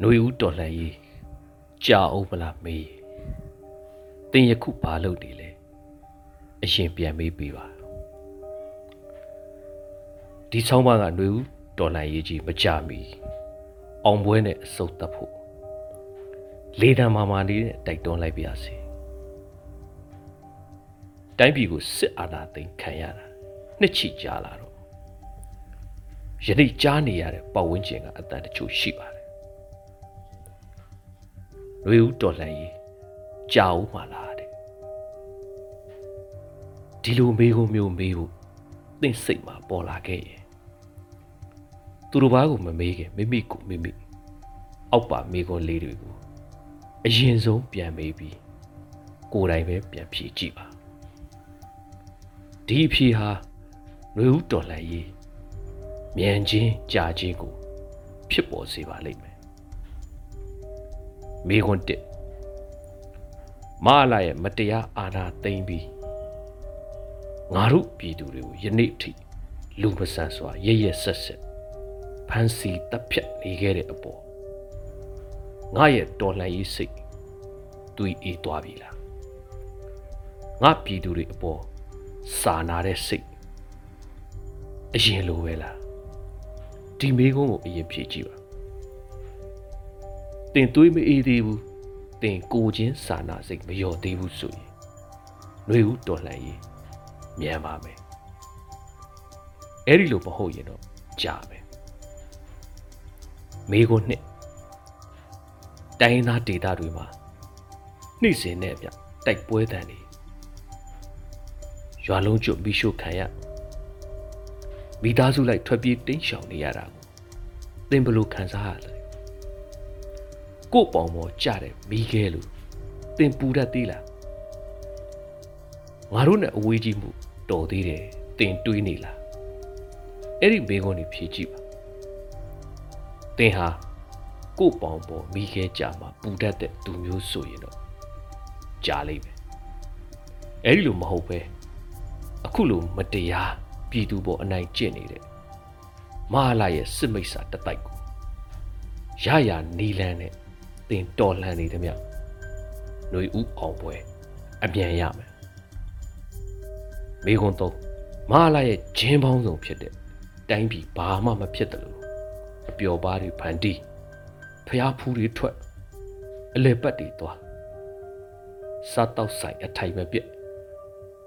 ຫນွေဦးတော်လှန်ရေးကြာအောင်မလားမေးတင်ယခုဘာလုပ်နေလဲအရှင်ပြန်မေးပေးပါဒီဆောင်းပါးကຫນွေဦးတော်လှန်ရေးကြီးမကြမီအောင်ပွဲနဲ့အစုပ်တက်ဖို့လေတံမာမာလေးနဲ့တိုက်တွန်းလိုက်ပါစေတိုင်းပြည်ကိုစစ်အာဏာသိမ်းခံရတာနှစ်ချီကြာလာတော့ယနေ့ကြားနေရတဲ့ပတ်ဝန်းကျင်ကအတန်တချို့ရှိပါတယ်။ ယ် ရွေဦးတော်လှန်ရေးကြာဦးမှလားတဲ့။ဒီလိုမေးဖို့မျိုးမေးဖို့သင်စိတ်မှာပေါ်လာခဲ့ရင်သူတို့ဘာကိုမမေးခင်မိမိကိုမိမိအောက်ပါမေးခွန်းလေးတွေကိုအရင်ဆုံးပြန်မေးပြီးကိုယ်တိုင်ပဲပြန်ဖြေကြည့်ပါဒီအဖြေဟာနှွေဦးတော်လှန်ရေးမြန်ချင်းကြာချင်းကိုဖြစ်ပေါ်စေပါလိမ့်မယ် မိခွန်းတစ်မအလာရဲ့မတရားအာဏာသိမ်းပြီးငါတို့ပြည်သူတွေကိုယနေ့ထိလူမဆန်စွာရရဆက်ဆက်ဖန်စီတပ်ဖြတ်နေခဲ့တဲ့အပေါ်ငါရဲ့တော်လှန်ရေးစိတ်တွေးအေးသွားပြီလားငါပြည်သူတွေအပေါ်စာနာတဲ့စိတ်အရင်လိုပဲလားဒီမေးခွန်းကိုအရင်ဖြေကြည့်ပါ တင်သွေးမအေးသေးဘူးတင်ကိုချင်းစာနာစိတ်မလျော့သေးဘူးဆိုရင်ຫນွေဦးတော်လှန်ရေးမြန်ပါမယ်အဲ့ဒီလိုမဟုတ်ရင်တော့ကြာမယ်မေးခွန်းနှစ်တိုင်းသားဒေတာတွေမှာနှိမ့်စင်တဲ့ပြတိုက်ပွဲတန်တွေရွာလုံးကျွတ်ပြီးရှို့ခံရမိသားစုလိုက်ထွက်ပြေးတိမ်းရှောင်နေရတာကိုသင်ဘလို့ခံစားရလဲ ကို့ပေါင်ပေါ်ကြတဲ့မိခဲလို့သင်ပူတတ်သေးလားငါတို့နဲ့အဝေးကြီးမှုတော်သေးတယ်သင်တွေးနေလားအဲ့ဒီမိကုန်းနေဖြေကြည့်ပါသင်ဟာကို့ပေါင်ပေါ်မိခဲကြမှာပူတတ်တဲ့သူမျိုးဆိုရင်တော့ကြားလိမ့်မယ်အဲ့ဒီလိုမဟုတ်ပဲအခုလိုမတရားပြည်သူပေါ်အနိုင်ကျင့်နေတဲ့မဟာလာရဲ့စစ်မိတ်စာတတိုက်ကိုရရနီလန်းနဲ့ တင်တော်လှန်နေသည်မြຫນွေဦးအောင်ပွဲအပြန်ရမယ်မိခွန်းတော့မဟာလာရဲ့ဂျင်းပေါင်းဆောင်ဖြစ်တဲ့တိုင်းပြည်ဘာမှမဖြစ်တယ်လို့အပျော်ပါးတွေဖန်တီးဖျားဖူးတွေထွက်အလေပတ်တွေသွားစားတော့ဆိုင်အထိုင်မပြက်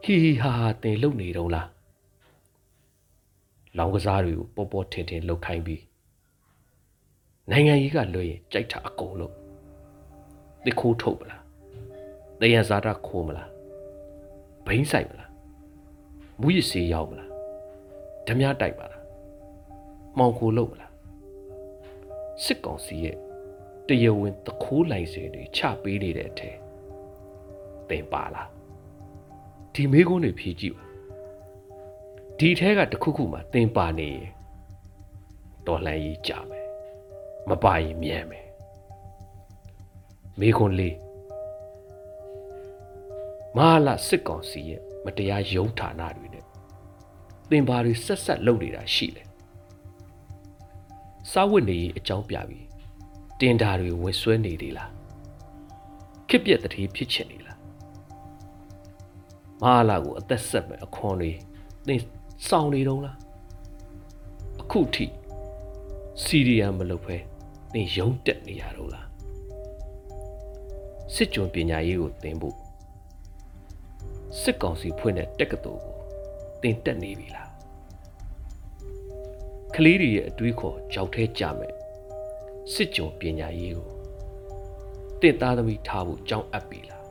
ဟီဟီဟာဟာတင်လုံနေတော့လားလောင်ကစားတွေကိုပေါ်ပေါ်ထင်ထင်လှုပ်ခိုင်းပြီးနိုင်ငံကြီးကလွှဲရင်ကြိုက်တာအကုန်လုံး တစ်ခိုးထုတ်မလားတယံဇာတာခိုးမလားဘိန်းဆိုင်မလားမူရစေးရောက်မလားဓမြတိုက်ပါလားမှောင်ခိုလုပ်မလားစစ်ကောင်စီရဲ့တရဝင်းတခိုးလိုင်စင်တွေချပေးနေတဲ့အထက်သင်ပါလားဒီမေးခွန်းတွေဖြေကြည့်ပါဒီထဲကတစ်ခုခုမှသင်ပါနေရင်တော်လှန်ရေးကြမယ်မပါရင်မြန်မယ် မေးခွန်းလေးမဟာလစစ်ကောင်စီရဲ့မတရားယုံဌာနတွေနဲ့သင်ပါတွေဆက်ဆက်လုပ်နေတာရှိတယ်စာဝတ်နေရေးအကြောင်းပြပြီးတင်တာတွေဝင်ဆွဲနေသေးလားခစ်ပြက်တတိဖြစ်ချင်နေလားမဟာလာကိုအသက်ဆက်မဲ့အခွန်တွေသင်စောင်းနေတော့လားအခုထိစီရီယံမလုပ်ဖဲသင်ရုံးတက်နေရတော့လား စစ်ကြုံပညာရေးကိုသင်ဖို့စစ်ကောင်စီဖွင့်တဲ့တက္ကသိုလ်ကိုသင်တက်နေပြီလားကလေးတွေရဲ့အတွေးခေါ်ကြောက်ထဲကြမယ်စစ်ကြုံပညာရေးကိုတင့်သားသမီးထားဖို့ကြောင်းအပ်ပြီလား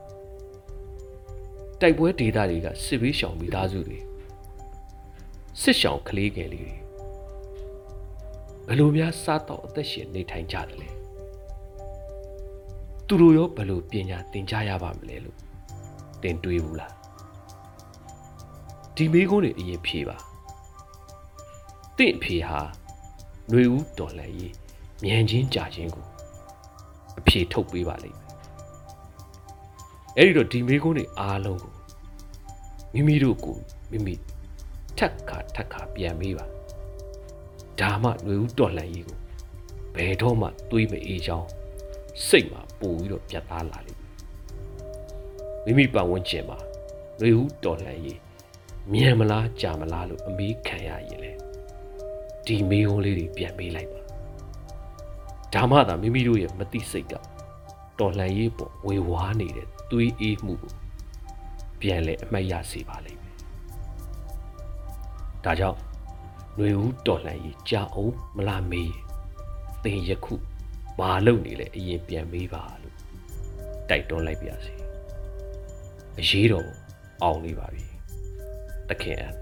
တိုက်ပွဲဒေသတွေကစစ်ဘေးရှောင်မိသားစုတွေစစ်ရှောင်ကလေးငယ်လေးတွေဘယ်လိုများစားတော့အသက်ရှင်နေထိုင်ကြတယ်လဲ သူတို့ရောဘယ်လိုပညာသင်ကြားရပါမလဲလို့တင်တွေးဘူးလားဒီမိကုန်းတွေအရင်ဖြေပါတင့်ဖြေဟာຫນွေဦးတော်လှန်ရေးမြန်ချင်းကြာချင်းကိုအဖြေထုတ်ပေးပါလိမ့်မယ်အဲ့ဒီတော့ဒီမိကုန်းတွေအားလုံးကိုမိမိတို့ကိုမိမိထက်ခါထက်ခါပြန်မေးပါဒါမှຫນွေဦးတော်လှန်ရေးကိုဘ ဘယ်တော့မှတွေးမအေးချောင်းစိတ်မှာ ပို့ပြီးတော့ပြတ်သားလာလိမ့်မယ်မိမိပတ်ဝန်းကျင်မှာနှွေဦးတော်လှန်ရေးမြန်မလားကြာမလားလို့အမေးခံရရင်လေဒီမေးခွန်းလေးတွေပြန်မေးလိုက်ပါဒါမှသာမိမိတို့ရဲ့မသိစိတ်ကတော်လှန်ရေးပေါ်ဝေဝါးနေတဲ့သွေးအေးမှုကိုပြန်လဲအမှတ်ရစေပါလိမ့်မယ်ဒါကြောင့်နှွေဦးတော်လှန်ရေးကြာအောင်မလားမေးရင်သင်ယခု ဘာလုပ်နေလဲအရင်ပြန်မေးပါလို့တိုက်တွန်းလိုက်ပါစေအရေးတော်အောင်နေပါပြီတခင်အန်